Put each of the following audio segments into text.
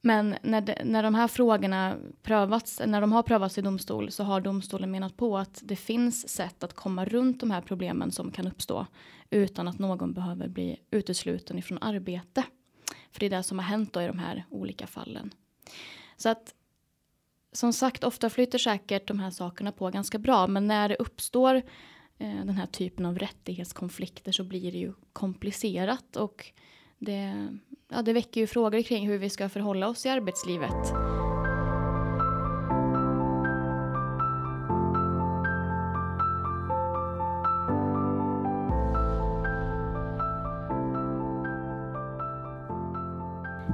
Men när de, när de här frågorna prövats, när de har prövats i domstol så har domstolen menat på att det finns sätt att komma runt de här problemen som kan uppstå utan att någon behöver bli utesluten ifrån arbete. För det är det som har hänt då i de här olika fallen. Så att som sagt, ofta flyter säkert de här sakerna på ganska bra, men när det uppstår eh, den här typen av rättighetskonflikter så blir det ju komplicerat och det, ja, det väcker ju frågor kring hur vi ska förhålla oss i arbetslivet.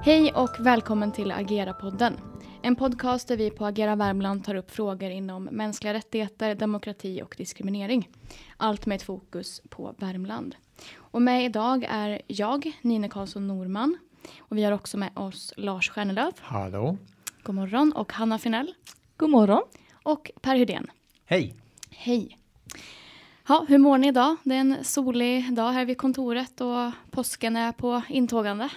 Hej och välkommen till Agera-podden. En podcast där vi på Agera Värmland tar upp frågor inom mänskliga rättigheter, demokrati och diskriminering. Allt med ett fokus på Värmland. Och med idag är jag, Nina Karlsson Norman. Och vi har också med oss Lars Stjärnelöv. Hallå. God morgon. Och Hanna Finell. God morgon. Och Per Hydén. Hej. Hej. Ja, hur mår ni idag? Det är en solig dag här vid kontoret och påsken är på intågande.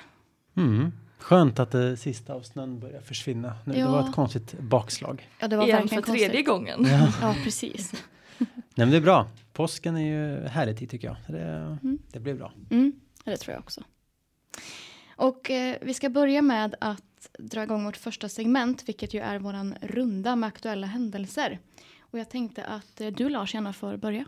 Mm. Skönt att det sista av snön börjar försvinna. Nu, Ja. Det var ett konstigt bakslag. Ja, det var Igen verkligen för tredje konstigt. gången. Ja. Ja, precis. Nej, men det är bra. Påsken är ju härlig tid tycker jag. Det, Mm. det blir bra. Mm, det tror jag också. Och eh, vi ska börja med att dra igång vårt första segment, vilket ju är våran runda med aktuella händelser. Och jag tänkte att eh, du Lars gärna får börja.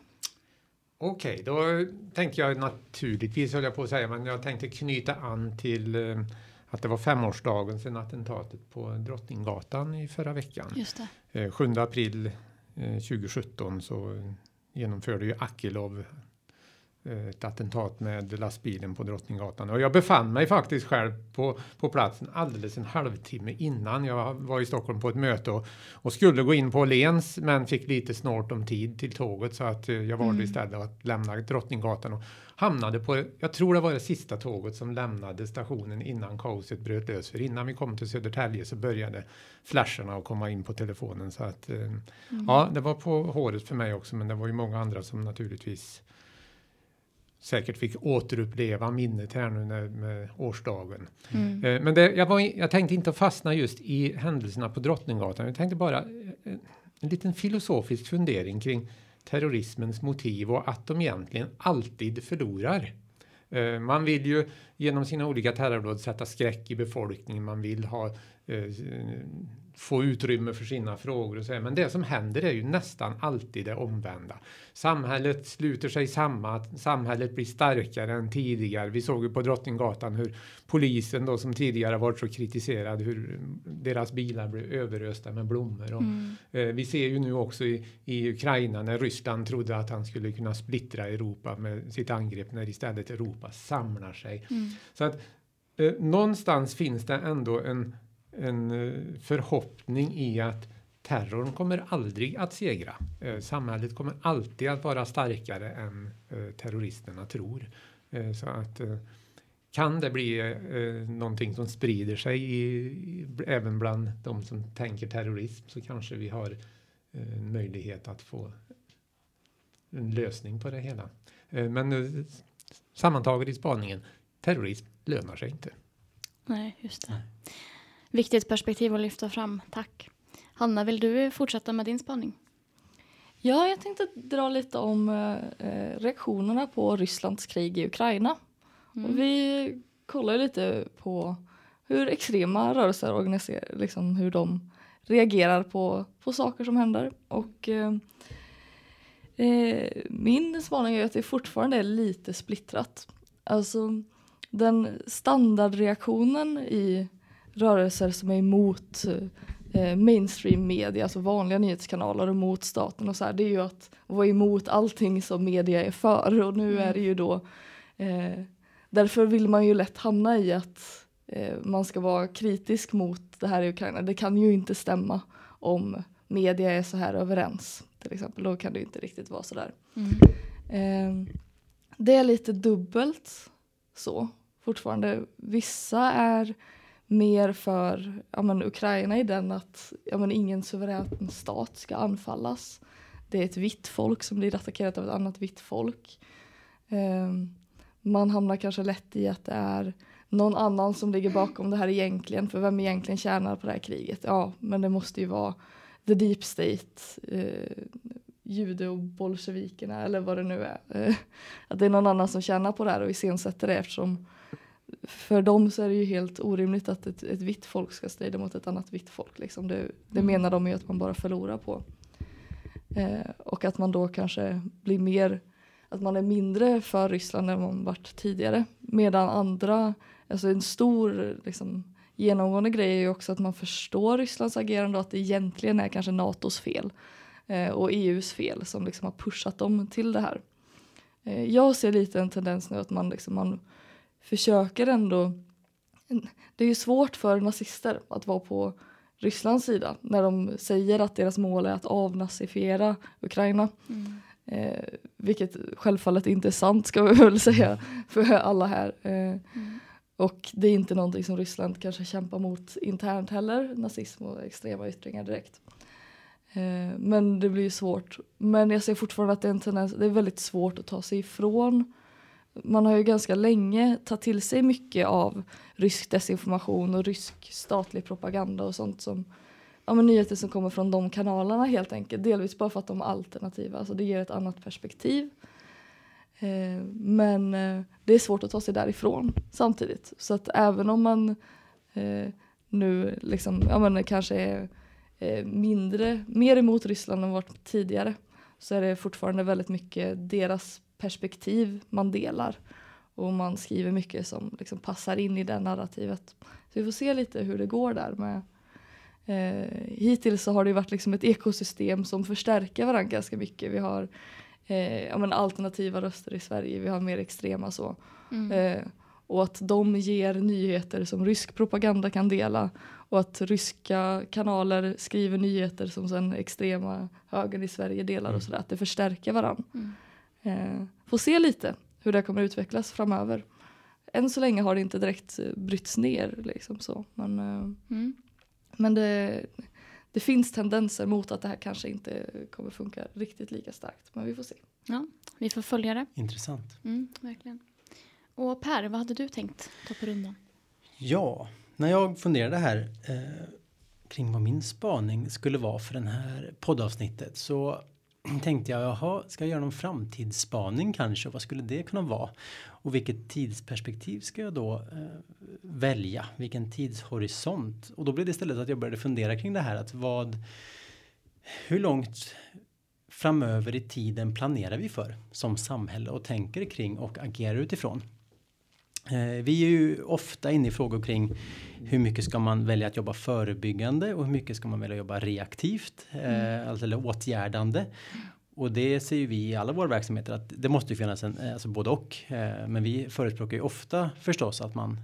Okej, då tänkte jag naturligtvis, höll jag på att säga, men jag tänkte knyta an till eh, att det var femårsdagen sedan attentatet på Drottninggatan i förra veckan. Just det. Eh, 7 april eh, 2017 så genomförde ju Akilov eh, ett attentat med lastbilen på Drottninggatan. Och jag befann mig faktiskt själv på, på platsen alldeles en halvtimme innan. Jag var i Stockholm på ett möte och, och skulle gå in på Åhléns men fick lite snårt om tid till tåget så att eh, jag valde Mm. istället att lämna Drottninggatan och hamnade på, jag tror det var det sista tåget som lämnade stationen innan kaoset bröt lös. För innan vi kom till Södertälje så började flasharna att komma in på telefonen. Så att, eh, ja, det var på håret för mig också, men det var ju många andra som naturligtvis säkert fick återuppleva minnet här nu när, med årsdagen. Mm. Eh, Men det, jag, var, jag tänkte inte fastna just i händelserna på Drottninggatan. Jag tänkte bara eh, en liten filosofisk fundering kring terrorismens motiv och att de egentligen alltid förlorar. Eh, man vill ju genom sina olika terrordåd sätta skräck i befolkningen. Man vill ha, eh, få utrymme för sina frågor och så. här. Men det som händer är ju nästan alltid det omvända. Samhället sluter sig samman, samhället blir starkare än tidigare. Vi såg ju på Drottninggatan hur polisen då som tidigare varit så kritiserad, hur deras bilar blev överösta med blommor. Och, Mm. eh, vi ser ju nu också i, i Ukraina när Ryssland trodde att han skulle kunna splittra Europa med sitt angrepp när istället Europa samlar sig. Mm. Så att eh, någonstans finns det ändå en, en eh, förhoppning i att terrorn kommer aldrig att segra. Eh, samhället kommer alltid att vara starkare än eh, terroristerna tror. Eh, så att kan det bli eh, någonting som sprider sig i, i, även bland de som tänker terrorism så kanske vi har en möjlighet att få en lösning på det hela. Men sammantaget i spaningen, terrorism lönar sig inte. Nej, just det. Viktigt perspektiv att lyfta fram. Tack. Hanna, vill du fortsätta med din spaning? Ja, jag tänkte dra lite om eh, reaktionerna på Rysslands krig i Ukraina. Mm. Vi kollar lite på hur extrema rörelser organiserar, liksom hur de reagerar på, på saker som händer. Och eh, eh, min spaning är att det fortfarande är lite splittrat. Alltså den standardreaktionen i rörelser som är emot eh, mainstream media, alltså vanliga nyhetskanaler och mot staten och så här, det är ju att vara emot allting som media är för och nu är det ju då eh, därför vill man ju lätt hamna i att eh, man ska vara kritisk mot det här i Ukraina. Det kan ju inte stämma om media är så här överens till exempel. Då kan det ju inte riktigt vara så där. Mm. Eh, det är lite dubbelt så fortfarande. Vissa är mer för ja, men, Ukraina i den att ja, men, ingen suverän stat ska anfallas. Det är ett vitt folk som blir attackerat av ett annat vitt folk. Eh, man hamnar kanske lätt i att det är någon annan som ligger bakom det här egentligen. För vem egentligen tjänar på det här kriget? Ja, men det måste ju vara the deep state, eh, och bolsjevikerna eller vad det nu är. Eh, att det är någon annan som tjänar på det här och iscensätter det eftersom för dem så är det ju helt orimligt att ett, ett vitt folk ska strida mot ett annat vitt folk. Liksom. Det, det Mm. menar de ju att man bara förlorar på. Eh, och att man då kanske blir mer, att man är mindre för Ryssland än man varit tidigare. Medan andra, alltså en stor liksom, genomgående grej är ju också att man förstår Rysslands agerande och att det egentligen är kanske NATOs fel eh, och EUs fel som liksom har pushat dem till det här. Eh, jag ser lite en tendens nu att man, liksom, man försöker ändå det är ju svårt för nazister att vara på Rysslands sida när de säger att deras mål är att avnazifiera Ukraina. Mm. Eh, vilket självfallet inte är sant ska vi väl säga för alla här. Eh, Mm. och det är inte någonting som Ryssland kanske kämpar mot internt heller, nazism och extrema yttringar direkt. Eh, men det blir ju svårt. Men jag ser fortfarande att det är en tendens, det är väldigt svårt att ta sig ifrån. Man har ju ganska länge tagit till sig mycket av rysk desinformation och rysk statlig propaganda och sånt som ja, men nyheter som kommer från de kanalerna helt enkelt. Delvis bara för att de är alternativa, alltså det ger ett annat perspektiv. Eh, men eh, det är svårt att ta sig därifrån samtidigt. Så att även om man eh, nu liksom, ja, men kanske är eh, mindre, mer emot Ryssland än varit tidigare så är det fortfarande väldigt mycket deras perspektiv man delar. Och man skriver mycket som liksom passar in i det narrativet. Så vi får se lite hur det går där med Eh, hittills så har det varit liksom ett ekosystem som förstärker varandra ganska mycket. Vi har eh, ja, men alternativa röster i Sverige, vi har mer extrema så. Mm. Eh, och att de ger nyheter som rysk propaganda kan dela och att ryska kanaler skriver nyheter som sen extrema högern i Sverige delar Mm. och sådär. Att det förstärker varandra. Mm. Eh, får se lite hur det kommer utvecklas framöver. Än så länge har det inte direkt eh, brytts ner liksom så. Men, eh, Mm. men det, det finns tendenser mot att det här kanske inte kommer funka riktigt lika starkt. Men vi får se. Ja, vi får följa det. Intressant. Mm, verkligen. Och Per, vad hade du tänkt ta på rundan? Ja, när jag funderade här eh, kring vad min spaning skulle vara för den här poddavsnittet så tänkte jag, jaha, ska jag göra någon framtidsspaning kanske? Vad skulle det kunna vara? Och vilket tidsperspektiv ska jag då eh, välja? Vilken tidshorisont? Och då blev det istället att jag började fundera kring det här att vad, hur långt framöver i tiden planerar vi för som samhälle och tänker kring och agerar utifrån? Eh, Vi är ju ofta inne i frågor kring hur mycket ska man välja att jobba förebyggande och hur mycket ska man välja att jobba reaktivt, eh, alltså eller åtgärdande. Och det ser ju vi i alla våra verksamheter att det måste ju finnas en, eh, alltså både och. Men vi förespråkar ju ofta förstås att man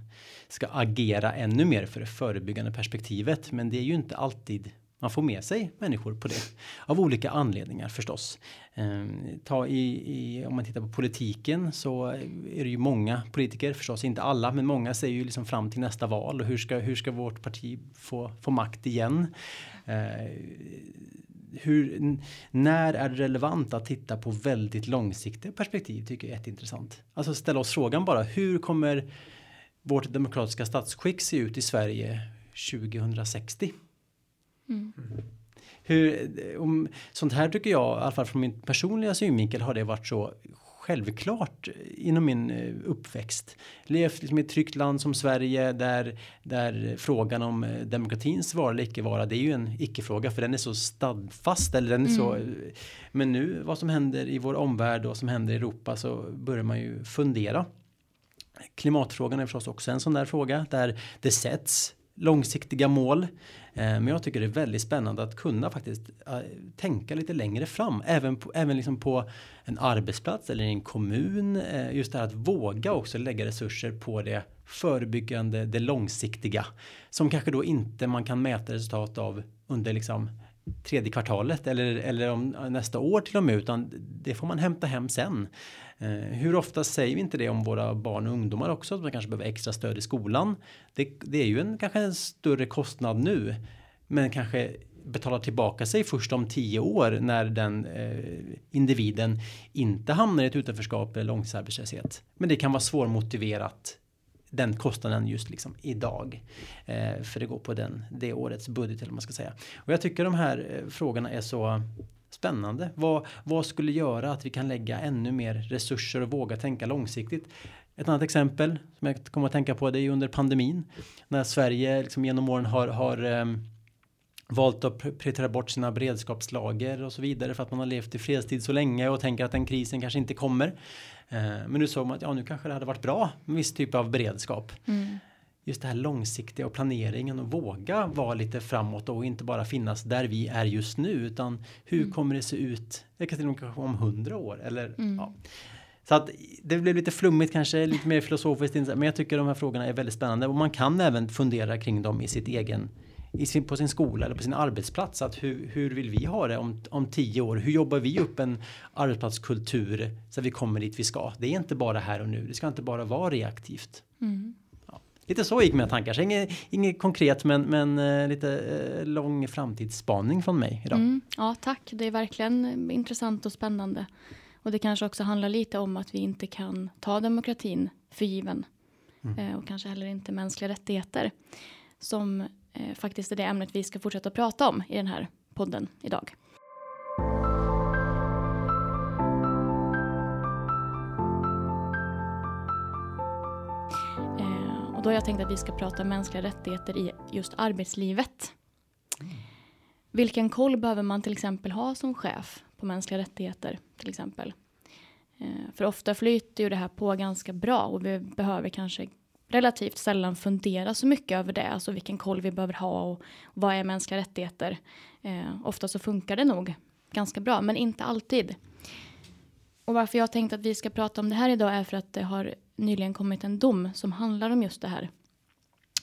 ska agera ännu mer för det förebyggande perspektivet. Men det är ju inte alltid man får med sig människor på det. Av olika anledningar förstås. Ehm, ta i, i, om man tittar på politiken så är det ju många politiker, förstås inte alla, men många säger ju liksom fram till nästa val och hur ska, hur ska vårt parti få, få makt igen? Ehm, hur, när är det relevant att titta på väldigt långsiktiga perspektiv tycker jag är jätteintressant. Alltså ställa oss frågan bara hur kommer vårt demokratiska statsskick se ut i Sverige 2060? Mm. Hur, om, sånt här tycker jag, i alla fall från min personliga synvinkel, har det varit så självklart inom min eh, uppväxt. Levt liksom i ett tryggt land som Sverige där, där frågan om eh, demokratins vara eller icke vara, det är ju en icke-fråga för den är så stadfast. Eller den är så, Mm. men nu vad som händer i vår omvärld och vad som händer i Europa så börjar man ju fundera. Klimatfrågan är förstås också en sån där fråga där det sätts långsiktiga mål. Eh, men jag tycker det är väldigt spännande att kunna faktiskt eh, tänka lite längre fram. Även på, även liksom på en arbetsplats eller i en kommun. Eh, just det här att våga också lägga resurser på det förebyggande, det långsiktiga. Som kanske då inte man kan mäta resultat av under liksom tredje kvartalet eller, eller om nästa år till och med utan det får man hämta hem sen. Eh, hur ofta säger vi inte det om våra barn och ungdomar också att man kanske behöver extra stöd i skolan. Det, det är ju en kanske en större kostnad nu men kanske betalar tillbaka sig först om tio år när den eh, individen inte hamnar i ett utanförskap eller långtidsarbetslöshet. Men det kan vara svårmotiverat den kostnaden just liksom idag. Eh, för det går på den, det årets budget eller vad man ska säga. Och jag tycker de här eh, frågorna är så spännande. Vad, vad skulle göra att vi kan lägga ännu mer resurser och våga tänka långsiktigt? Ett annat exempel som jag kommer att tänka på det är under pandemin. När Sverige liksom genom åren har, har um, valt att prioritera bort sina beredskapslager och så vidare för att man har levt i fredstid så länge och tänker att den krisen kanske inte kommer. Uh, men nu såg man att ja, nu kanske det hade varit bra med viss typ av beredskap. Mm. Just det här långsiktiga och planeringen och våga vara lite framåt och inte bara finnas där vi är just nu utan hur mm. kommer det se ut? Det kan till och med om hundra år eller mm. ja. Så att det blev lite flummigt kanske, lite mer filosofiskt. Men jag tycker de här frågorna är väldigt spännande och man kan även fundera kring dem i sitt egen i sin, på sin skola eller på sin arbetsplats. Att hur, hur vill vi ha det om, om tio år? Hur jobbar vi upp en arbetsplatskultur så att vi kommer dit vi ska? Det är inte bara här och nu. Det ska inte bara vara reaktivt. Mm. Ja. Lite så gick mina tankar. Så inget, inget konkret men, men uh, lite uh, lång framtidsspaning från mig idag. Mm. Ja tack, det är verkligen intressant och spännande. Och det kanske också handlar lite om att vi inte kan ta demokratin för given. Mm. Eh, och kanske heller inte mänskliga rättigheter. Som eh, faktiskt är det ämnet vi ska fortsätta prata om i den här podden idag. Eh, och då har jag tänkt att vi ska prata mänskliga rättigheter i just arbetslivet. Vilken koll behöver man till exempel ha som chef på mänskliga rättigheter till exempel. Eh, för ofta flyter ju det här på ganska bra och vi behöver kanske relativt sällan fundera så mycket över det, alltså vilken koll vi behöver ha och vad är mänskliga rättigheter. Eh, ofta så funkar det nog ganska bra, men inte alltid. Och varför jag tänkt att vi ska prata om det här idag är för att det har nyligen kommit en dom som handlar om just det här.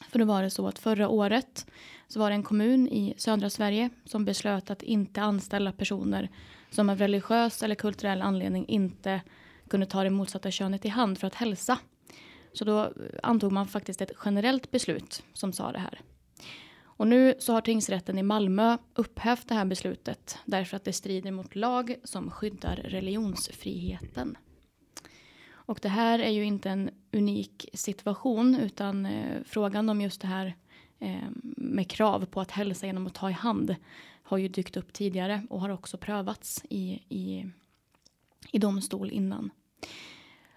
För då var det så att förra året så var det en kommun i södra Sverige som beslöt att inte anställa personer som av religiös eller kulturell anledning inte kunde ta det motsatta könet i hand för att hälsa. Så då antog man faktiskt ett generellt beslut som sa det här. Och nu så har tingsrätten i Malmö upphävt det här beslutet därför att det strider mot lag som skyddar religionsfriheten. Och det här är ju inte en unik situation utan eh, frågan om just det här eh, med krav på att hälsa genom att ta i hand har ju dykt upp tidigare och har också prövats i, i, i domstol innan.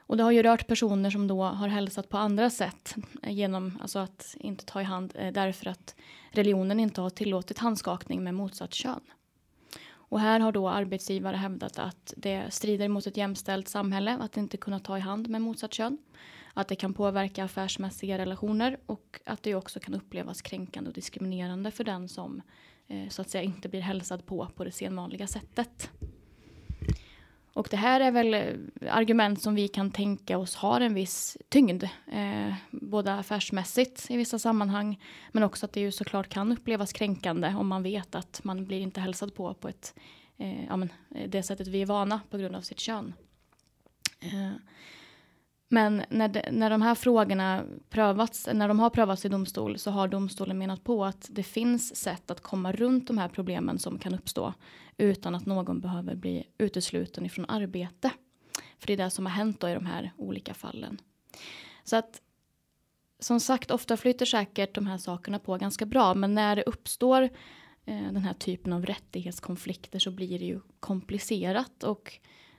Och det har ju rört personer som då har hälsat på andra sätt genom alltså att inte ta i hand eh, därför att religionen inte har tillåtit handskakning med motsatt kön. Och här har då arbetsgivare hävdat att det strider mot ett jämställt samhälle att inte kunna ta i hand med motsatt kön. Att det kan påverka affärsmässiga relationer och att det också kan upplevas kränkande och diskriminerande för den som eh, så att säga inte blir hälsad på på det sedvanliga sättet. Och det här är väl eh, argument som vi kan tänka oss har en viss tyngd. Eh, både affärsmässigt i vissa sammanhang men också att det ju såklart kan upplevas kränkande om man vet att man blir inte hälsad på på ett, eh, ja, men, eh, det sättet vi är vana på grund av sitt kön. Eh, men när, de, när de här frågorna prövats, när de har prövats i domstol så har domstolen menat på att det finns sätt att komma runt de här problemen som kan uppstå utan att någon behöver bli utesluten ifrån arbete. För det är det som har hänt då i de här olika fallen. Så att som sagt, ofta flyter säkert de här sakerna på ganska bra, men när det uppstår eh, den här typen av rättighetskonflikter så blir det ju komplicerat och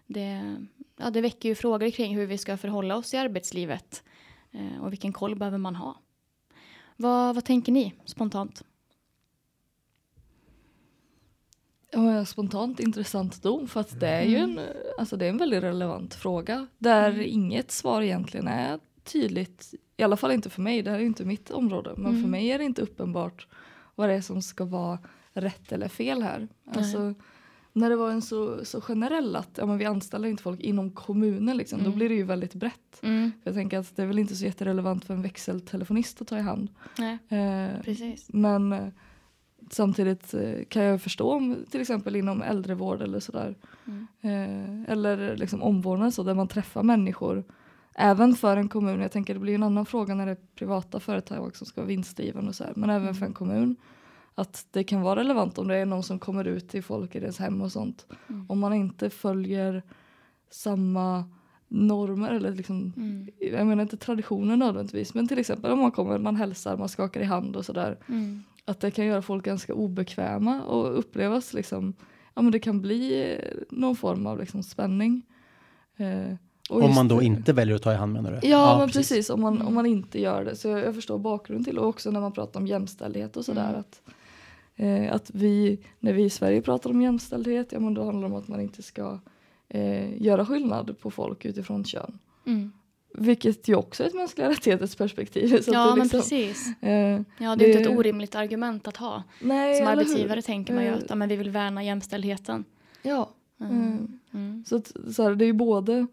det, ja, det väcker ju frågor kring hur vi ska förhålla oss i arbetslivet eh, och vilken koll behöver man ha. Vad, vad tänker ni spontant? Spontant intressant dom för att det är ju en, alltså det är en väldigt relevant fråga där mm. inget svar egentligen är tydligt, i alla fall inte för mig, det här är inte mitt område, men mm. för mig är det inte uppenbart vad det är som ska vara rätt eller fel här. Alltså, när det var en så, så generell att ja, men vi anställer inte folk inom kommunen liksom, mm. då blir det ju väldigt brett. Mm. jag tänker att det är väl inte så jätterelevant för en växeltelefonist att ta i hand. Eh, Precis. Men eh, samtidigt eh, kan jag förstå om till exempel inom äldrevård eller sådär. Mm. Eh, eller liksom omvårdnad så där man träffar människor. Även för en kommun, jag tänker det blir en annan fråga när det är privata företag som ska vara vinstdrivande och så här, men även för en kommun att det kan vara relevant om det är någon som kommer ut till folk i deras hem och sånt. Mm. Om man inte följer samma normer eller liksom, Mm. jag menar inte traditioner nödvändigtvis men till exempel om man kommer, man hälsar, man skakar i hand och sådär. Mm. Att det kan göra folk ganska obekväma och upplevas liksom, ja men det kan bli någon form av liksom spänning. Eh, och Om man då det- inte väljer att ta i hand menar du? Ja, men precis, om, man, Mm. om man inte gör det. Så jag, jag förstår bakgrunden till och också när man pratar om jämställdhet och sådär. Mm. Att, eh, att vi, när vi i Sverige pratar om jämställdhet, ja men då handlar det om att man inte ska eh, göra skillnad på folk utifrån kön. Mm. Vilket ju också är ett mänskliga rättigheters perspektiv. Så Ja, det men liksom, precis. eh, Ja, det är inte ett orimligt argument att ha. nej, Som arbetsgivare hur? tänker man ju Eh, att ja, men vi vill värna jämställdheten. Ja, Mm. Mm. Så, att, så här, det är ju både,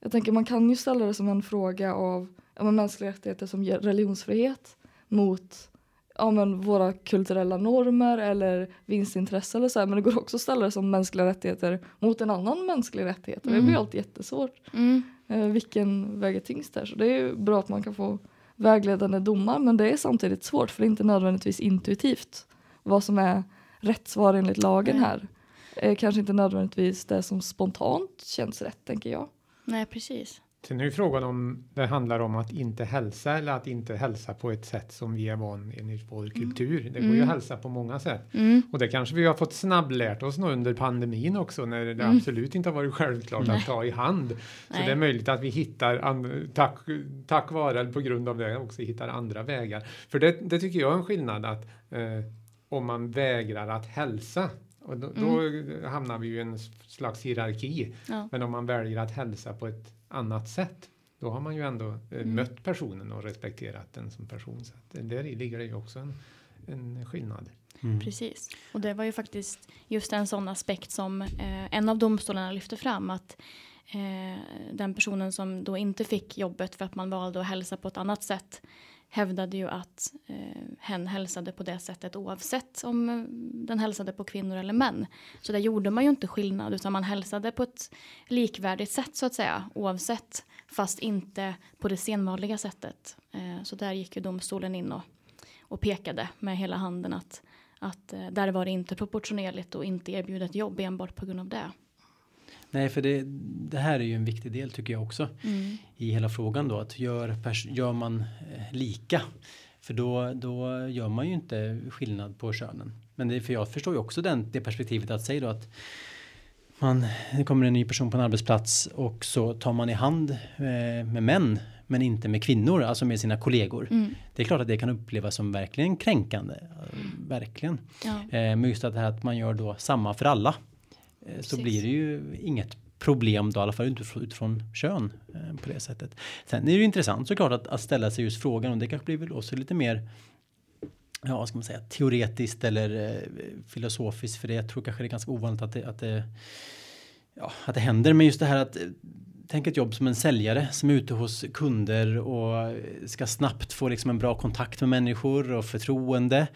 jag tänker man kan ju ställa det som en fråga av ja, men mänskliga rättigheter som ger religionsfrihet mot ja, men våra kulturella normer eller vinstintresse eller så här, men det går också att ställa det som mänskliga rättigheter mot en annan mänsklig rättighet och det Mm. blir alltid jättesvårt. Mm. Eh, vilken väger tyngst där? Så det är ju bra att man kan få vägledande domar men det är samtidigt svårt för det är inte nödvändigtvis intuitivt vad som är rätt svar enligt lagen Nej. här. Eh, kanske inte nödvändigtvis det som spontant känns rätt tänker jag. Nej, precis. Sen är ju frågan om det handlar om att inte hälsa eller att inte hälsa på ett sätt som vi är van enligt vår kultur. Det går ju Mm. att hälsa på många sätt. Mm. Och det kanske vi har fått snabblärt oss nu under pandemin också när det Mm. absolut inte har varit självklart Nej. att ta i hand. Så Nej. det är möjligt att vi hittar, tack, tack vare eller på grund av det också hittar andra vägar. För det, det tycker jag är en skillnad att eh, om man vägrar att hälsa och då, då hamnar vi ju i en slags hierarki. Mm. Ja. Men om man väljer att hälsa på ett annat sätt då har man ju ändå eh, Mm. mött personen och respekterat den som person. Så att där i ligger det ju också en, en skillnad. Mm. Precis. Och det var ju faktiskt just en sån aspekt som eh, en av domstolarna lyfte fram att eh, den personen som då inte fick jobbet för att man valde att hälsa på ett annat sätt hävdade ju att eh, hen hälsade på det sättet oavsett om eh, den hälsade på kvinnor eller män. Så där gjorde man ju inte skillnad utan man hälsade på ett likvärdigt sätt så att säga oavsett fast inte på det senvanliga sättet. Eh, så där gick ju domstolen in och, och pekade med hela handen att att eh, där var det inte proportionerligt och inte erbjuda ett jobb enbart på grund av det. Nej, för det, det här är ju en viktig del tycker jag också Mm. i hela frågan då att gör, gör man eh, lika för då, då gör man ju inte skillnad på könen. Men det, för jag förstår ju också den, det perspektivet att säga då att man, det kommer en ny person på en arbetsplats och så tar man i hand eh, med män men inte med kvinnor, alltså med sina kollegor. Mm. Det är klart att det kan upplevas som verkligen kränkande. eh, Verkligen. Ja. Men just att det här att man gör då samma för alla. Eh, så Precis. blir det ju inget problem då, i alla fall utifrån, utifrån kön eh, på det sättet. Sen är det ju intressant såklart att, att ställa sig just frågan och det kanske blir väl också lite mer ja, vad ska man säga, teoretiskt eller eh, filosofiskt för det jag tror kanske det är ganska ovanligt att det, att det, ja, att det händer. Men just det här att eh, tänk ett jobb som en säljare som är ute hos kunder och ska snabbt få liksom en bra kontakt med människor och förtroende.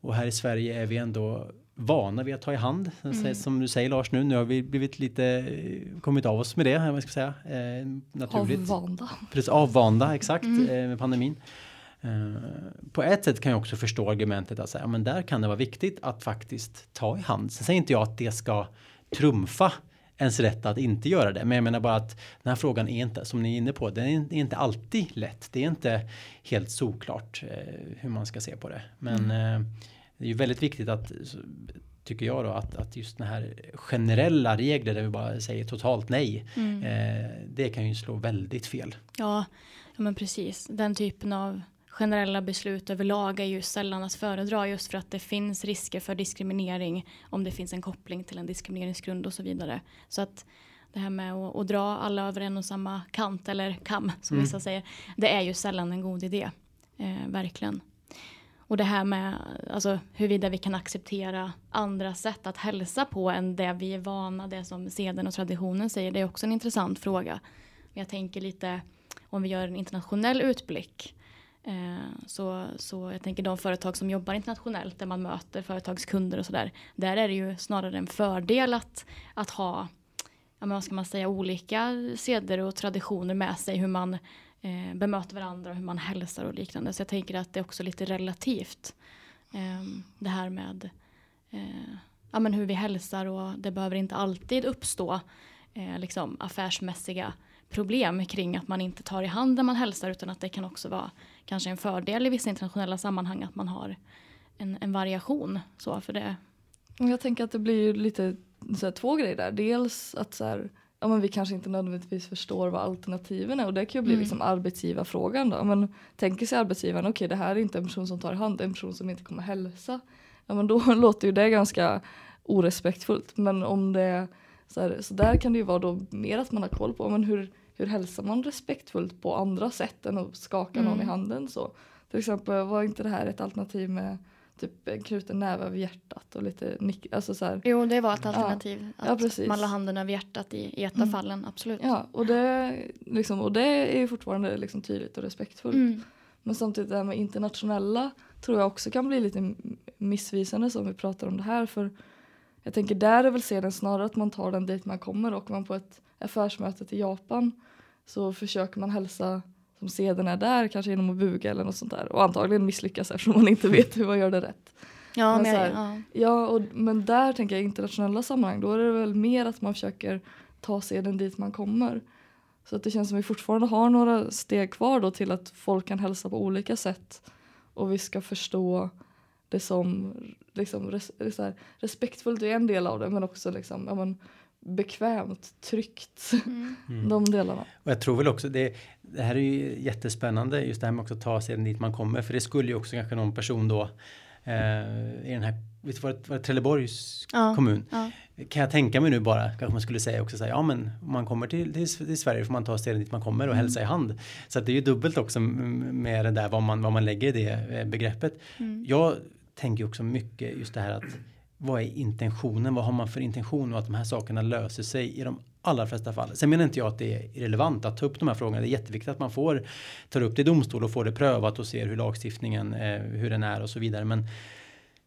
Och här i Sverige är vi ändå vana vid att ta i hand. Mm. Som du säger Lars nu, nu har vi blivit lite eh, kommit av oss med det, vad ska säga, eh, naturligt. Avvanda. Precis, avvanda, exakt, Mm. eh, med pandemin. Eh, på ett sätt kan jag också förstå argumentet att säga, men där kan det vara viktigt att faktiskt ta i hand. Sen säger inte jag att det ska trumfa ens rätt att inte göra det. Men jag menar bara att den här frågan är inte, som ni är inne på, den är inte alltid lätt. Det är inte helt såklart eh, hur man ska se på det. Men eh, det är ju väldigt viktigt att tycker jag då att, att just den här generella regler där vi bara säger totalt nej. Mm. Eh, det kan ju slå väldigt fel. Ja, ja, men precis. Den typen av generella beslut överlag är ju sällan att föredra just för att det finns risker för diskriminering om det finns en koppling till en diskrimineringsgrund och så vidare. Så att det här med att, att dra alla över en och samma kant eller kam som Mm. vissa säger, det är ju sällan en god idé. Eh, verkligen. Och det här med alltså, huruvida vi kan acceptera andra sätt att hälsa på än det vi är vana, det som seden och traditionen säger, det är också en intressant fråga. Men jag tänker lite om vi gör en internationell utblick. Eh, så, så jag tänker de företag som jobbar internationellt där man möter företagskunder och sådär. Där är det ju snarare en fördel att, att ha ja, men vad ska man säga, olika seder och traditioner med sig. Hur man eh, bemöter varandra och hur man hälsar och liknande. Så jag tänker att det är också lite relativt. Eh, det här med eh, ja, men hur vi hälsar och det behöver inte alltid uppstå eh, liksom affärsmässiga problem kring att man inte tar i hand när man hälsar utan att det kan också vara kanske en fördel i vissa internationella sammanhang att man har en, en variation. Så för det. Jag tänker att det blir lite så här, två grejer där. Dels att så här, ja, men vi kanske inte nödvändigtvis förstår vad alternativen är och det kan ju bli Mm. liksom arbetsgivarfrågan då. Men tänker sig arbetsgivaren, okej det här är inte en person som tar i hand, det är en person som inte kommer hälsa. Ja men då låter ju det ganska orespektfullt. Men om det så, här, så där kan det ju vara då mer att man har koll på men hur, hur hälsar man respektfullt på andra sätt än att skaka någon i Mm. handen så. Till exempel var inte det här ett alternativ med typ en knuten näve över hjärtat och lite nick, alltså så här. Jo, det var ett Ja. alternativ. Ja, Att precis. man la handen över hjärtat i, av Mm. fallen, absolut. Ja, och det, liksom, och det är ju fortfarande liksom tydligt och respektfullt. Mm. Men samtidigt det här med internationella tror jag också kan bli lite missvisande som vi pratar om det här. För jag tänker där är väl sedan snarare att man tar den dit man kommer och man på ett affärsmöte till Japan så försöker man hälsa som seden är där, kanske genom att buga eller något sånt där. Och antagligen misslyckas eftersom man inte vet hur man gör det rätt. Ja, Men men, här- ja. Ja, och, men där tänker jag i internationella sammanhang då är det väl mer att man försöker ta seden dit man kommer. Så att det känns som vi fortfarande har några steg kvar då till att folk kan hälsa på olika sätt och vi ska förstå det som liksom, res, så här, respektfullt är en del av det men också liksom, ja, men, bekvämt, tryggt, Mm. de delarna. Och jag tror väl också det, det här är ju jättespännande just det här med också att ta sig dit man kommer för det skulle ju också kanske någon person då eh, i den här, vet du vad, vad Trelleborgs Ja. kommun Ja. kan jag tänka mig nu bara kanske man skulle säga också så här, ja men om man kommer till, till, till Sverige får man ta sig dit man kommer och hälsa i hand. Så att det är ju dubbelt också med det där vad man, vad man lägger i det eh, begreppet. Mm. Jag tänker också mycket just det här att vad är intentionen? Vad har man för intention och att de här sakerna löser sig i de allra flesta fall. Sen menar inte jag att det är irrelevant att ta upp de här frågorna. Det är jätteviktigt att man får ta upp det i domstol och får det prövat och ser hur lagstiftningen, eh, hur den är och så vidare. Men, men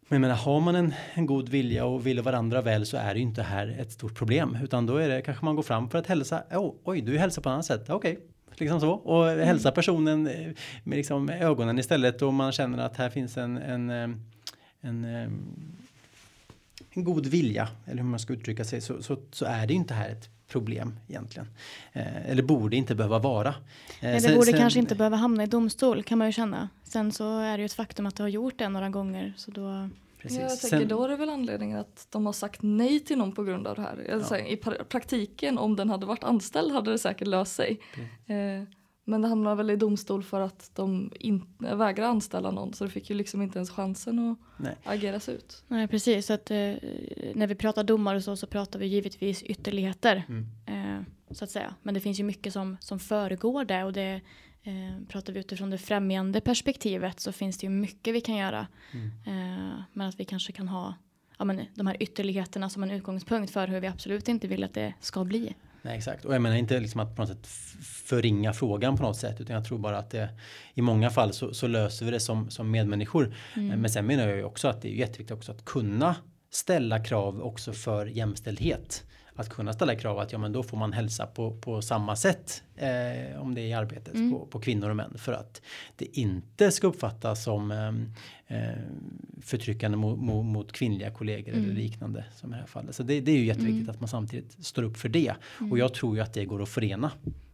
jag menar, har man en, en god vilja och vill varandra väl så är det ju inte här ett stort problem. Utan då är det kanske man går fram för att hälsa. Oh, oj, du hälsar på ett annat sätt. Okej, liksom så. Och hälsa personen eh, med liksom ögonen istället och man känner att här finns en, en, eh, en, eh, en god vilja, eller hur man ska uttrycka sig, så, så, så är det ju inte här ett problem egentligen. Eh, eller borde inte behöva vara. Eh, Nej, det sen- borde sen- kanske inte behöva hamna i domstol kan man ju känna. Sen så är det ju ett faktum att det har gjort det några gånger. Så då, Precis. Ja, jag tänker Sen- då är det väl anledningen att de har sagt nej till någon på grund av det här. Jag Ja. säger, I pra- praktiken om den hade varit anställd hade det säkert löst sig. Eh, men det hamnar väl i domstol för att de inte vägrar anställa någon så det fick ju liksom inte ens chansen att Nej. ageras ut. nej, precis. Så att, eh, när vi pratar domar och så, så pratar vi givetvis ytterligheter. Mm. Eh, så att säga. Men det finns ju mycket som, som föregår det. Och det eh, pratar vi utifrån det främjande perspektivet så finns det ju mycket vi kan göra. Mm. Eh, men att vi kanske kan ha ja, men, de här ytterligheterna som en utgångspunkt för hur vi absolut inte vill att det ska bli. Nej, exakt. Och jag menar inte liksom att på något sätt förringa frågan på något sätt utan jag tror bara att det i många fall så, så löser vi det som, som medmänniskor. Mm. Eh, Men sen menar jag ju också att det är jätteviktigt också att kunna ställa krav också för jämställdhet. Att kunna ställa krav att ja men då får man hälsa på, på samma sätt eh, om det är i arbetet Mm. på, på kvinnor och män för att det inte ska uppfattas som eh, eh, förtryckande mot, mot, mot kvinnliga kollegor eller Mm. liknande som i det här fallet. Så det, det är ju jätteviktigt Mm. att man samtidigt står upp för det. Mm. Och jag tror ju att det går att förena.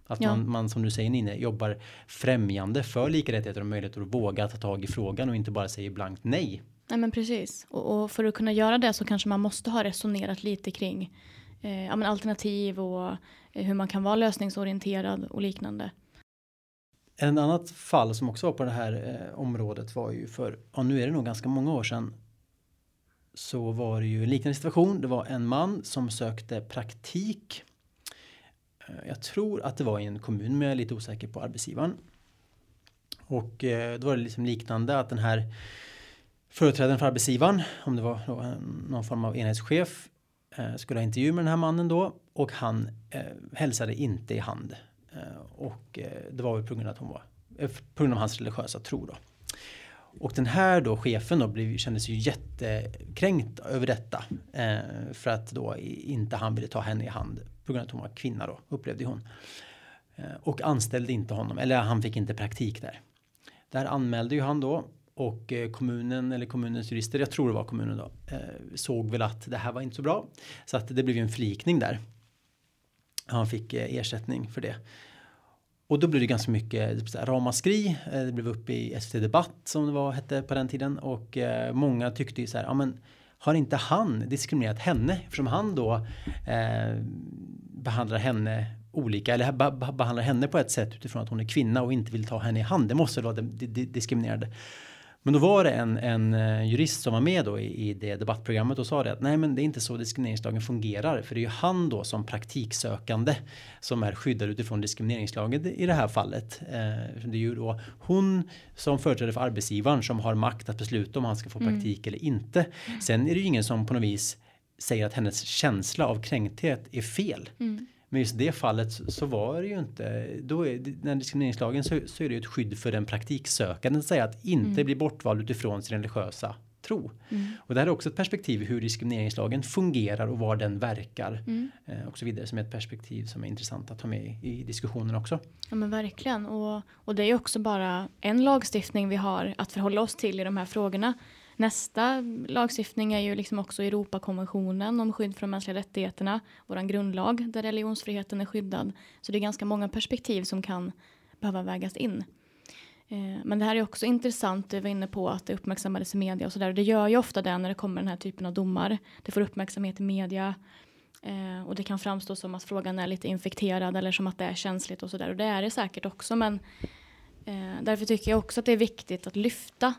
Att Ja. man, man som du säger Nine jobbar främjande för lika rättigheter och möjligheter att våga ta tag i frågan och inte bara säger blankt nej. Nej men precis. Och, och för att kunna göra det så kanske man måste ha resonerat lite kring eh, ja, men alternativ och eh, hur man kan vara lösningsorienterad och liknande. En annat fall som också var på det här eh, området var ju för, ja nu är det nog ganska många år sedan. Så var det ju en liknande situation. Det var en man som sökte praktik. Eh, jag tror att det var i en kommun men jag är lite osäker på arbetsgivaren. Och eh, då var det liksom liknande att den här företrädaren för arbetsgivaren, om det var någon form av enhetschef, Eh, skulle ha intervju med den här mannen då och han eh, hälsade inte i hand. Eh, och eh, det var väl på grund av att hon var, eh, på grund av hans religiösa tro då. Och den här då chefen då blev, kändes ju jättekränkt över detta. Eh, för att då inte han ville ta henne i hand på grund av att hon var kvinna då, upplevde hon. Eh, och anställde inte honom, eller han fick inte praktik där. Där anmälde ju han då och eh, kommunen eller kommunens jurister, jag tror det var kommunen då, eh, såg väl att det här var inte så bra. Så att det blev ju en förlikning där. Han fick eh, ersättning för det. Och då blev det ganska mycket typ ramaskri. Det blev upp i SVT Debatt som det var, hette på den tiden. Och många tyckte ju så här, ja men har inte han diskriminerat henne? Eftersom han då eh, behandlar henne olika eller behandlar henne på ett sätt utifrån att hon är kvinna och inte vill ta henne i hand. Det måste vara diskriminerande. Men då var det en, en eh, jurist som var med då i, i det debattprogrammet och sa det att nej men det är inte så diskrimineringslagen fungerar för det är ju han då som praktiksökande som är skyddad utifrån diskrimineringslagen i det här fallet. Eh, det är ju då hon som företräder för arbetsgivaren som har makt att besluta om han ska få mm. praktik eller inte. Sen är det ju ingen som på något vis säger att hennes känsla av kränkthet är fel. Mm. Men just det fallet så var det ju inte, då är när diskrimineringslagen så, så är det ju ett skydd för den praktiksökande att säga att inte mm. bli bortvald utifrån sin religiösa tro. Mm. Och det här är också ett perspektiv hur diskrimineringslagen fungerar och var den verkar. Mm. Eh, och så vidare som är ett perspektiv som är intressant att ta med i, i diskussionen också. Ja men verkligen och, och det är också bara en lagstiftning vi har att förhålla oss till i de här frågorna. Nästa lagstiftning är ju liksom också Europakonventionen om skydd för de mänskliga rättigheterna, våran grundlag där religionsfriheten är skyddad. Så det är ganska många perspektiv som kan behöva vägas in. Eh, men det här är också intressant, du var inne på att det uppmärksammades i media och sådär. Det gör ju ofta det när det kommer den här typen av domar. Det får uppmärksamhet i media eh, och det kan framstå som att frågan är lite infekterad eller som att det är känsligt och sådär. Och det är det säkert också men eh, därför tycker jag också att det är viktigt att lyfta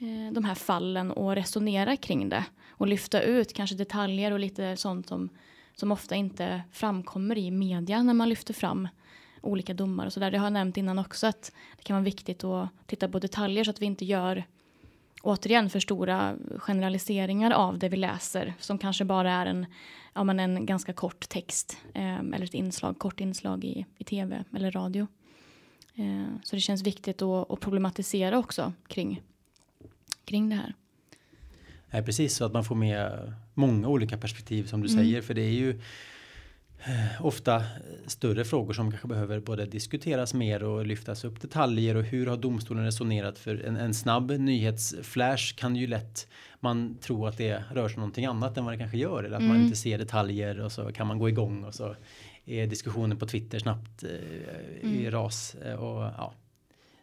Eh, de här fallen och resonera kring det och lyfta ut kanske detaljer och lite sånt som, som ofta inte framkommer i media när man lyfter fram olika domar och så där. Det har jag nämnt innan också att det kan vara viktigt att titta på detaljer så att vi inte gör återigen för stora generaliseringar av det vi läser som kanske bara är en, ja, men en ganska kort text eh, eller ett inslag, kort inslag i, i tv eller radio. Eh, så det känns viktigt att, att problematisera också kring kring det här. Nej, precis så att man får med många olika perspektiv som du mm. säger för det är ju eh, ofta större frågor som kanske behöver både diskuteras mer och lyftas upp detaljer och hur har domstolen resonerat för en, en snabb nyhetsflash kan ju lätt man tro att det rör sig om någonting annat än vad det kanske gör eller att mm. man inte ser detaljer och så kan man gå igång och så är diskussionen på Twitter snabbt eh, i mm. ras eh, och ja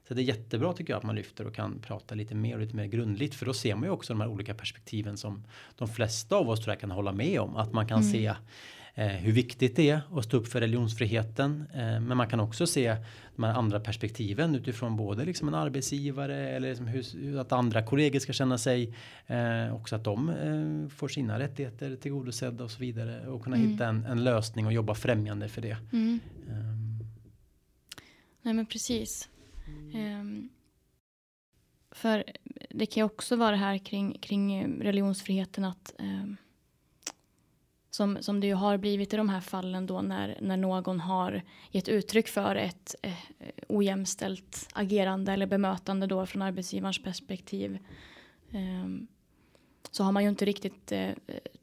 så det är jättebra tycker jag att man lyfter och kan prata lite mer och lite mer grundligt för då ser man ju också de här olika perspektiven som de flesta av oss tror jag kan hålla med om. Att man kan mm. se eh, hur viktigt det är att stå upp för religionsfriheten. Eh, men man kan också se de här andra perspektiven utifrån både liksom en arbetsgivare eller liksom hur, att andra kollegor ska känna sig. Eh, också att de eh, får sina rättigheter tillgodosedda och så vidare och kunna mm. hitta en, en, lösning och jobba främjande för det. Mm. Ehm. Nej men precis. Um, för det kan ju också vara det här kring, kring eh, religionsfriheten att um, som, som det ju har blivit i de här fallen då när, när någon har gett uttryck för ett eh, ojämställt agerande eller bemötande då från arbetsgivarens perspektiv. Um, så har man ju inte riktigt eh,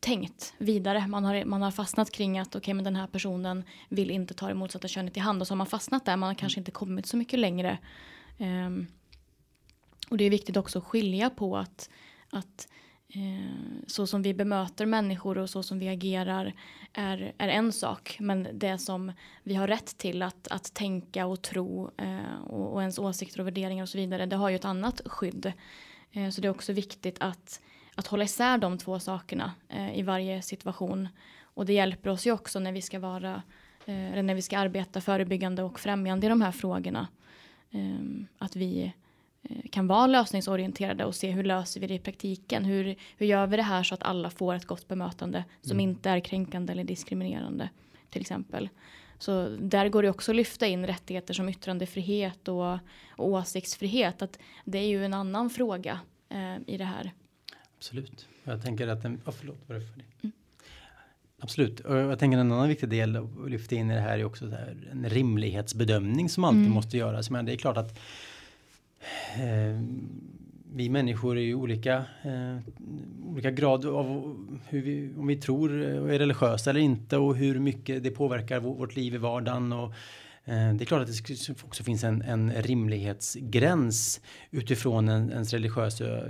tänkt vidare. Man har, man har fastnat kring att okej, okay, men den här personen vill inte ta det motsatta könet i hand och så har man fastnat där. Man har kanske inte kommit så mycket längre. Um, och det är viktigt också att skilja på att, att eh, så som vi bemöter människor och så som vi agerar är, är en sak. Men det som vi har rätt till att, att tänka och tro eh, och, och ens åsikter och värderingar och så vidare, det har ju ett annat skydd. Eh, så det är också viktigt att att hålla isär de två sakerna eh, i varje situation. Och det hjälper oss ju också när vi ska vara eh, när vi ska arbeta förebyggande och främjande i de här frågorna. Eh, att vi eh, kan vara lösningsorienterade och se hur löser vi det i praktiken. Hur, hur gör vi det här så att alla får ett gott bemötande som mm. inte är kränkande eller diskriminerande till exempel. Så där går det också att lyfta in rättigheter som yttrandefrihet och, och åsiktsfrihet. Att det är ju en annan fråga eh, i det här. Absolut. Jag tänker att en, oh, förlåt, var det för det? Mm. Absolut. Och jag tänker en annan viktig del att lyfta in i det här är också här, en rimlighetsbedömning som alltid mm. måste göras. Men det är klart att eh, vi människor är ju olika, eh, olika grad av hur vi, om vi tror och är religiösa eller inte och hur mycket det påverkar vårt liv i vardagen. Och, eh, det är klart att det också finns en, en rimlighetsgräns utifrån en, ens religiösa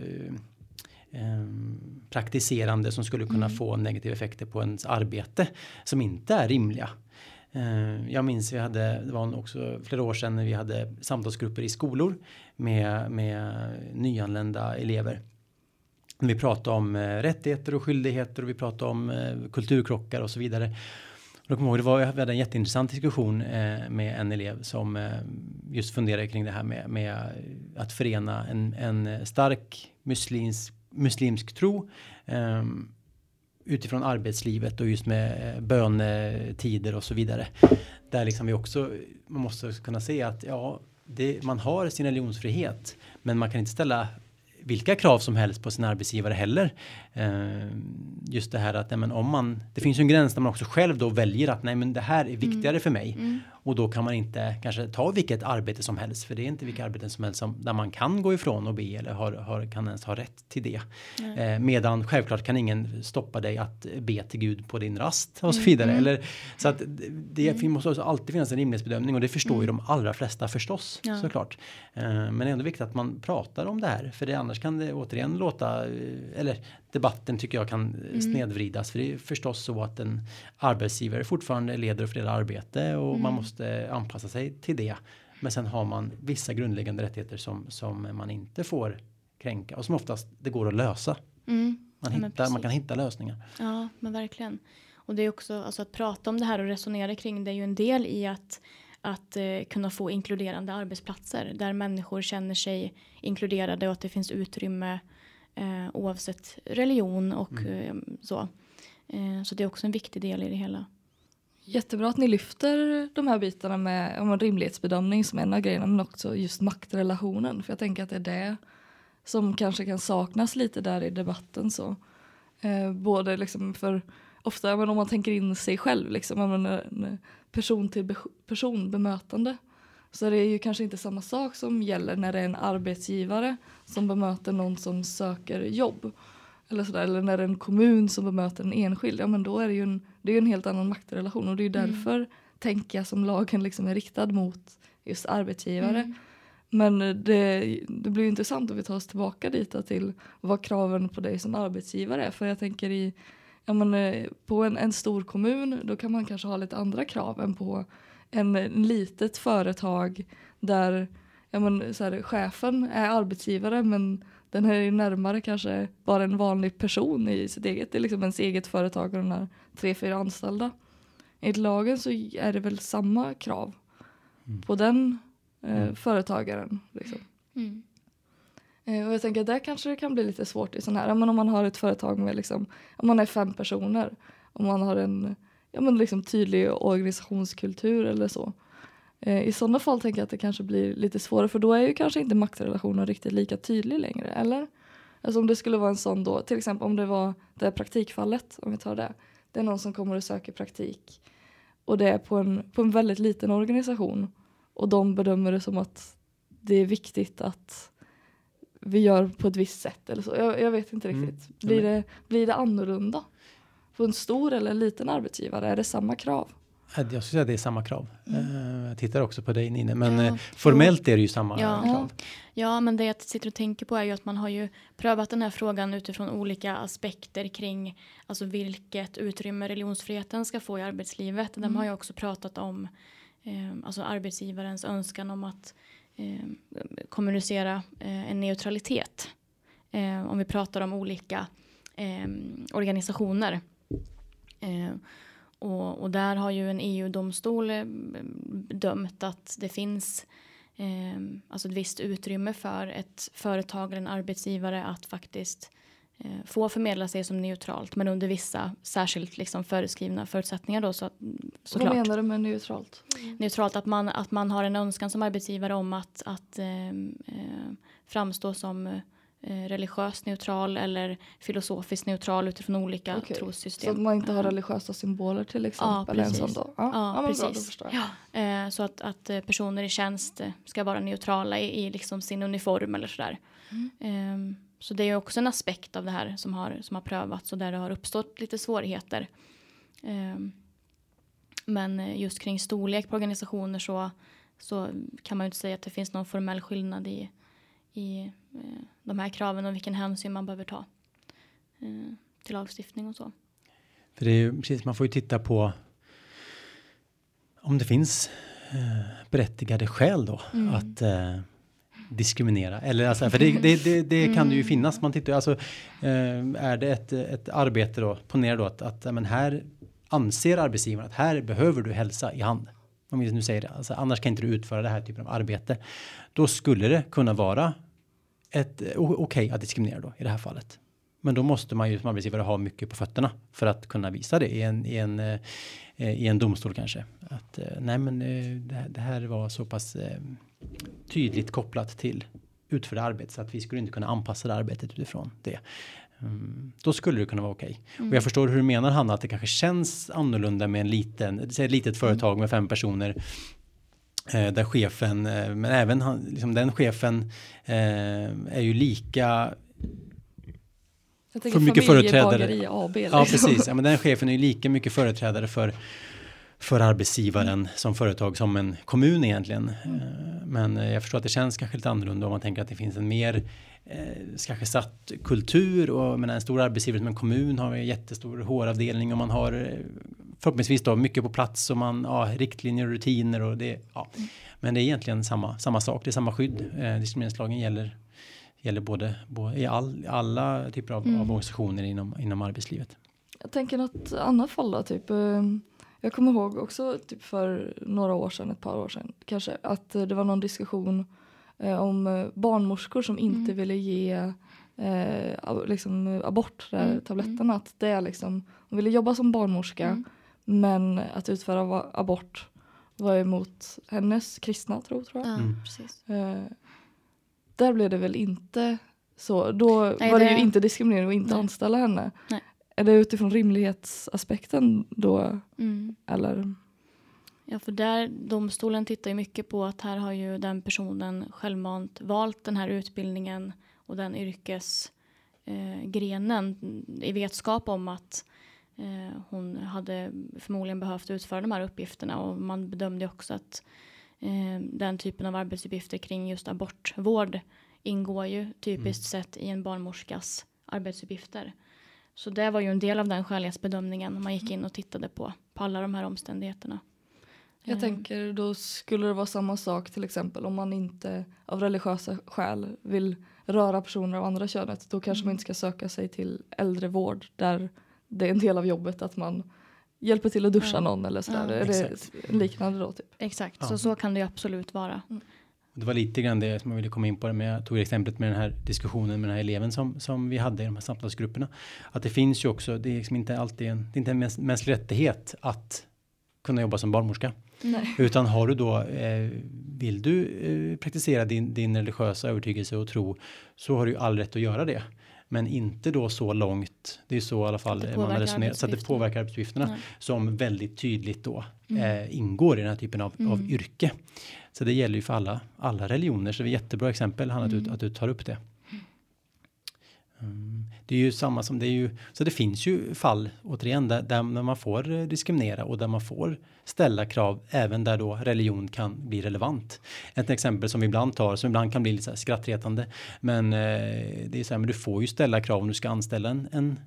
eh, Ehm, praktiserande som skulle kunna mm. få negativa effekter på ens arbete som inte är rimliga. Eh, jag minns vi hade, det var också flera år sedan när vi hade samtalsgrupper i skolor med, med nyanlända elever. Vi pratade om eh, rättigheter och skyldigheter och vi pratade om eh, kulturkrockar och så vidare. Då kommer ihåg, det var, vi hade en jätteintressant diskussion med en elev som just funderade kring det här med, med att förena en, en stark muslimsk, muslimsk tro utifrån arbetslivet och just med eh, bönetider och så vidare. Där liksom vi också, man måste kunna se att ja, det, man har sin religionsfrihet, men man kan inte ställa vilka krav som helst på sin arbetsgivare heller. Eh, just det här att nej, men om man, det finns ju en gräns där man också själv då väljer att nej men det här är viktigare mm. för mig. Mm. Och då kan man inte kanske ta vilket arbete som helst för det är inte vilka arbeten som helst som, där man kan gå ifrån och be eller har, har, kan ens ha rätt till det. Eh, medan självklart kan ingen stoppa dig att be till Gud på din rast och så mm, vidare. Mm. Eller, så att det mm. måste alltid finnas en rimlighetsbedömning och det förstår ju mm. de allra flesta förstås ja. såklart. Eh, men det är ändå viktigt att man pratar om det här för det, annars kan det återigen låta, eh, eller debatten tycker jag kan mm. snedvridas. För det är förstås så att en arbetsgivare fortfarande leder och fördelar arbete och mm. man måste anpassa sig till det. Men sen har man vissa grundläggande rättigheter som, som man inte får kränka och som oftast det går att lösa. Mm. Man, hittar, man kan hitta lösningar. Ja, men verkligen. Och det är också alltså att prata om det här och resonera kring det är ju en del i att att eh, kunna få inkluderande arbetsplatser där människor känner sig inkluderade och att det finns utrymme eh, oavsett religion och mm. eh, så. Eh, så det är också en viktig del i det hela. Jättebra att ni lyfter de här bitarna med om en rimlighetsbedömning som en av grejerna men också just maktrelationen för jag tänker att det är det som kanske kan saknas lite där i debatten så. Eh, både liksom för ofta men om man tänker in sig själv liksom person till person bemötande så det är ju kanske inte samma sak som gäller när det är en arbetsgivare som bemöter någon som söker jobb. Eller, sådär, eller när det är en kommun som bemöter en enskild. Ja men då är det ju en, det är en helt annan maktrelation och det är mm. därför mm. tänker jag som lagen liksom är riktad mot just arbetsgivare. Mm. Men det, det blir intressant om vi tar oss tillbaka dit till vad kraven på dig som arbetsgivare är. För jag tänker i, ja men, eh, på en, en stor kommun då kan man kanske ha lite andra krav än på en litet företag där ja, men, så här, chefen är arbetsgivare men den är närmare kanske bara en vanlig person i sitt eget, det är liksom ens eget företag och den har tre, fyra anställda. Enligt lagen så är det väl samma krav mm. på den eh, mm. företagaren. Liksom. Mm. Eh, och jag tänker att där kanske det kan bli lite svårt i sån här, men om man har ett företag med liksom, om man är fem personer, om man har en ja, men liksom tydlig organisationskultur eller så. Eh, I sådana fall tänker jag att det kanske blir lite svårare för då är ju kanske inte maktrelationen riktigt lika tydlig längre, eller? Alltså om det skulle vara en sån då, till exempel om det var det praktikfallet, om vi tar det. Det är någon som kommer och söker praktik och det är på en, på en väldigt liten organisation och de bedömer det som att det är viktigt att vi gör på ett visst sätt eller så. Jag, jag vet inte mm. riktigt. Blir, det, blir det annorlunda? På en stor eller en liten arbetsgivare, är det samma krav? Jag skulle säga att det är samma krav. Mm. Jag tittar också på dig Nine, men ja. Eh, formellt är det ju samma ja. krav. Ja, men det jag sitter och tänker på är ju att man har ju prövat den här frågan utifrån olika aspekter kring alltså vilket utrymme religionsfriheten ska få i arbetslivet. Mm. De har ju också pratat om eh, alltså arbetsgivarens önskan om att eh, kommunicera eh, en neutralitet. Eh, om vi pratar om olika eh, organisationer Eh, och, och, där har ju en EU-domstol eh, dömt att det finns eh, alltså ett visst utrymme för ett företag eller en arbetsgivare att faktiskt eh, få förmedla sig som neutralt men under vissa särskilt liksom föreskrivna förutsättningar då så, såklart. Vad menar du med neutralt? Neutralt att man, att man har en önskan som arbetsgivare om att, att eh, eh framstå som Eh, religiöst neutral eller filosofiskt neutral utifrån olika okay. trossystem. Så att man inte har religiösa symboler till exempel? Ja, precis. Ja, ja, ja precis. Bra, ja. Eh, så att, att eh, personer i tjänst ska vara neutrala i, i liksom sin uniform eller sådär. Mm. Ehm, så det är också en aspekt av det här som har, som har prövats och där det har uppstått lite svårigheter. Ehm, men just kring storlek på organisationer så, så kan man ju inte säga att det finns någon formell skillnad i i eh, de här kraven och vilken hänsyn man behöver ta eh, till lagstiftning och så. För det är ju precis, man får ju titta på om det finns eh, berättigade skäl då Mm. att eh, diskriminera. Eller alltså, för det, det, det, det kan det ju Mm. finnas. Man tittar, alltså, eh, är det ett, ett arbete då, ponera då att, att men här anser arbetsgivaren att här behöver du hälsa i hand. Om vi nu säger det, alltså, annars kan inte du utföra det här typen av arbete. Då skulle det kunna vara ett eh, okej att diskriminera då i det här fallet. Men då måste man ju som arbetsgivare ha mycket på fötterna för att kunna visa det i en, i en, eh, i en domstol kanske. Att eh, nej men det, här- var så pass tydligt kopplat till utförda arbete så att vi skulle inte kunna anpassa det arbetet utifrån det. Mm, då skulle det kunna vara okej. Och jag förstår hur du menar Hanna att det kanske känns annorlunda med en liten, ett litet företag med fem personer där chefen, eh, men även han, liksom den chefen eh, är ju lika För mycket företrädare. AB. Ja, liksom. precis. Ja, men den chefen är ju lika mycket företrädare för, för arbetsgivaren som företag som en kommun egentligen. Eh, Men eh, jag förstår att det känns kanske lite annorlunda om man tänker att det finns en mer eh, kanske satt kultur och men en stor arbetsgivare som en kommun har en jättestor HR-avdelning och man har eh, förhoppningsvis då mycket på plats och man har ja, riktlinjer och rutiner och det ja. Men det är egentligen samma samma sak. Det är samma skydd. Eh, diskrimineringslagen gäller gäller både, både i all, alla typer av, Mm. av organisationer inom inom arbetslivet. Jag tänker något annat fall då, typ. eh, Jag kommer ihåg också typ för några år sedan, ett par år sedan kanske, att det var någon diskussion eh, om barnmorskor som inte Mm. ville ge eh, liksom, abort, där Mm, tabletterna. Att det är liksom, de ville jobba som barnmorska Mm. Men att utföra abort var emot hennes kristna tro tror jag. Ja, Mm. precis. Eh, där blev det väl inte så. Då Nej, var det, det- ju inte diskriminering att inte Nej. anställa henne. Nej. Är det utifrån rimlighetsaspekten då? Mm. Eller? Ja, för där domstolen tittar ju mycket på att här har ju den personen självmant valt den här utbildningen och den yrkesgrenen eh, i vetskap om att eh, hon hade förmodligen behövt utföra de här uppgifterna och man bedömde också att eh, den typen av arbetsuppgifter kring just abortvård ingår ju typiskt sett i en barnmorskas arbetsuppgifter. Så det var ju en del av den skälighetsbedömningen man gick in och tittade på, på alla de här omständigheterna. Jag Eh, tänker då skulle det vara samma sak till exempel om man inte av religiösa skäl vill röra personer av andra könet. Då kanske man inte ska söka sig till äldrevård där det är en del av jobbet att man hjälper till att duscha Ja. någon eller sådär. Det Exakt. liknande då? Typ? Exakt, Ja. så så kan det ju absolut vara. Det var lite grann det som jag ville komma in på. Men jag tog exemplet med den här diskussionen med den här eleven som, som vi hade i de här samtalsgrupperna. Att det finns ju också, det är liksom inte alltid en, det är inte en mäns, mänsklig rättighet att kunna jobba som barnmorska. Nej. Utan har du då, eh, vill du eh, praktisera din, din religiösa övertygelse och tro så har du ju all rätt att göra det. Men inte då så långt, det är så i alla fall man resonerat, så att det påverkar arbetsuppgifterna Nej. som väldigt tydligt då Mm. eh, ingår i den här typen av, av Mm. yrke. Så det gäller ju för alla, alla religioner, så det är jättebra exempel Hanna, att, du, Mm. att du tar upp det. Mm. Det är ju samma som det är ju, så det finns ju fall återigen där, där man får eh, diskriminera och där man får ställa krav även där då religion kan bli relevant. Ett exempel som vi ibland tar som ibland kan bli lite så här skrattretande men eh, det är så här men du får ju ställa krav om du ska anställa en, en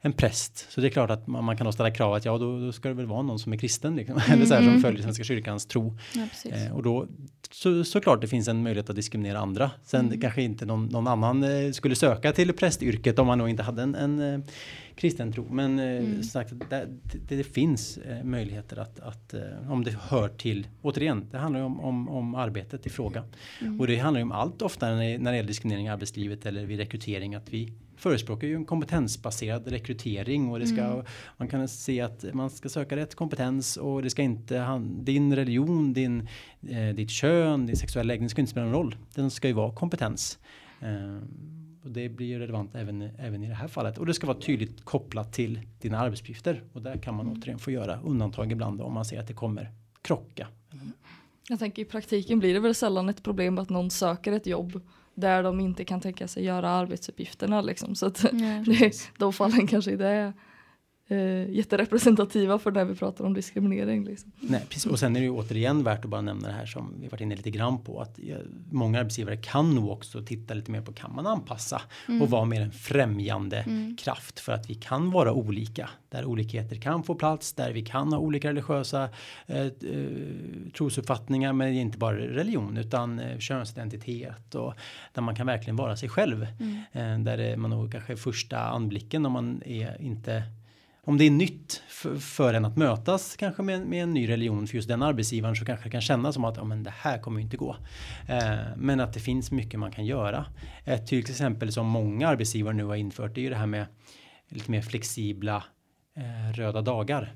en präst. Så det är klart att man, man kan då ställa krav att ja då, då ska det väl vara någon som är kristen liksom. eller så här, som Mm. följer Svenska kyrkans tro. Ja. Eh, och då så, såklart det finns en möjlighet att diskriminera andra. Sen Mm. kanske inte någon, någon annan eh, skulle söka till prästyrket om man nog inte hade en, en eh, kristen tro. Men eh, Mm. sagt, det, det, det finns eh, möjligheter att, att eh, om det hör till, återigen, det handlar ju om, om, om arbetet i fråga. Mm. Och det handlar ju om allt ofta när det gäller diskriminering i arbetslivet eller vid rekrytering att vi förespråkar ju en kompetensbaserad rekrytering och det ska, Mm. man kan se att man ska söka rätt kompetens och det ska inte, han, din religion, din, eh, ditt kön, din sexuella läggning ska inte spela någon roll. Den ska ju vara kompetens. Eh, och det blir ju relevant även, även i det här fallet. Och det ska vara tydligt kopplat till dina arbetsuppgifter. Och där kan man återigen få göra undantag ibland om man ser att det kommer krocka. Jag tänker i praktiken blir det väl sällan ett problem att någon söker ett jobb där de inte kan tänka sig göra arbetsuppgifterna liksom. Så att det, de fallen kanske inte är eh, jätterepresentativa för när vi pratar om diskriminering. Liksom. Nej, precis. Och sen är det ju återigen värt att bara nämna det här som vi varit inne lite grann på att många arbetsgivare kan nog också titta lite mer på kan man anpassa Mm. och vara mer en främjande kraft för att vi kan vara olika där olikheter kan få plats där vi kan ha olika religiösa eh, eh, trosuppfattningar men inte bara religion utan eh, könsidentitet och där man kan verkligen vara sig själv eh, där är man nog kanske första anblicken om man är inte om det är nytt för, för en att mötas kanske med, med en ny religion för just den arbetsgivaren så kanske det kan kännas som att ja, men det här kommer inte gå. Eh, men att det finns mycket man kan göra. Ett till exempel som många arbetsgivare nu har infört det är ju det här med lite mer flexibla eh, röda dagar.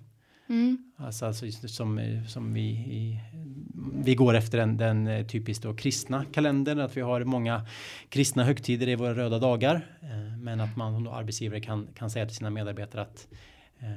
Mm. Alltså, alltså som, eh, som vi, i, vi går efter den, den eh, typiskt då kristna kalendern, att vi har många kristna högtider i våra röda dagar. Eh, Men att man som arbetsgivare kan, kan säga till sina medarbetare att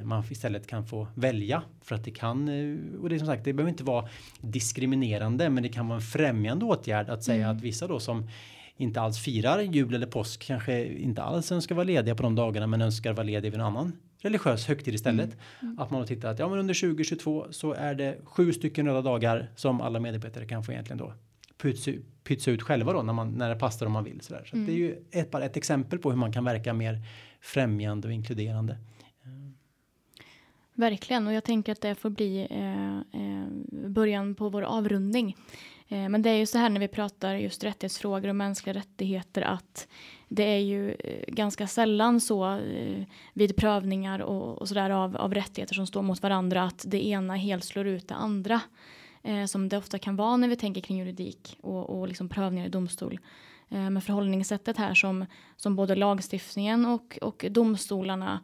man istället kan få välja för att det kan eh, och det är som sagt det behöver inte vara diskriminerande men det kan vara en främjande åtgärd att säga att vissa då som inte alls firar jul eller påsk kanske inte alls önskar vara lediga på de dagarna men önskar vara lediga vid en annan religiös högtid istället. Att man har tittat att ja men under 2022 så är det sju stycken röda dagar som alla medarbetare kan få egentligen då pytsa, pytsa ut själva då när, man, när det passar om man vill. Så, där. så att det är ju ett, bara ett exempel på hur man kan verka mer främjande och inkluderande. Verkligen, och jag tänker att det får bli eh, eh, början på vår avrundning. Eh, men det är ju så här när vi pratar just rättighetsfrågor och mänskliga rättigheter att det är ju eh, ganska sällan så eh, vid prövningar och, och sådär av, av rättigheter som står mot varandra att det ena helt slår ut det andra. Eh, som det ofta kan vara när vi tänker kring juridik och, och liksom prövningar i domstol. Eh, men förhållningssättet här som, som både lagstiftningen och, och domstolarna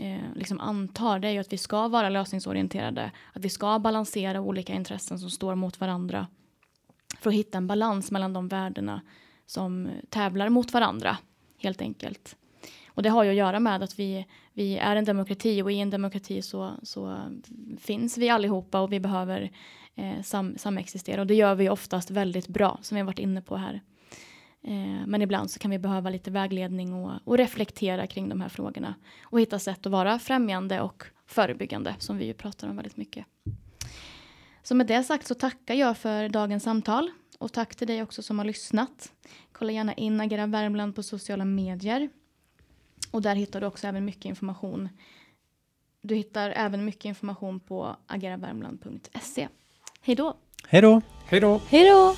eh, liksom antar det är ju att vi ska vara lösningsorienterade. Att vi ska balansera olika intressen som står mot varandra. För att hitta en balans mellan de värdena som tävlar mot varandra. Helt enkelt. Och det har ju att göra med att vi, vi är en demokrati och i en demokrati så, så finns vi allihopa och vi behöver eh, sam, samexistera. Och det gör vi oftast väldigt bra som vi har varit inne på här. Eh, men ibland så kan vi behöva lite vägledning och, och reflektera kring de här frågorna. Och hitta sätt att vara främjande och förebyggande som vi ju pratar om väldigt mycket. Så med det sagt så tackar jag för dagens samtal. Och tack till dig också som har lyssnat. Kolla gärna in Agera Värmland på sociala medier. Och där hittar du också även mycket information. Du hittar även mycket information på ageravärmland.se. Hej då! Hej då! Hej då! Hej då!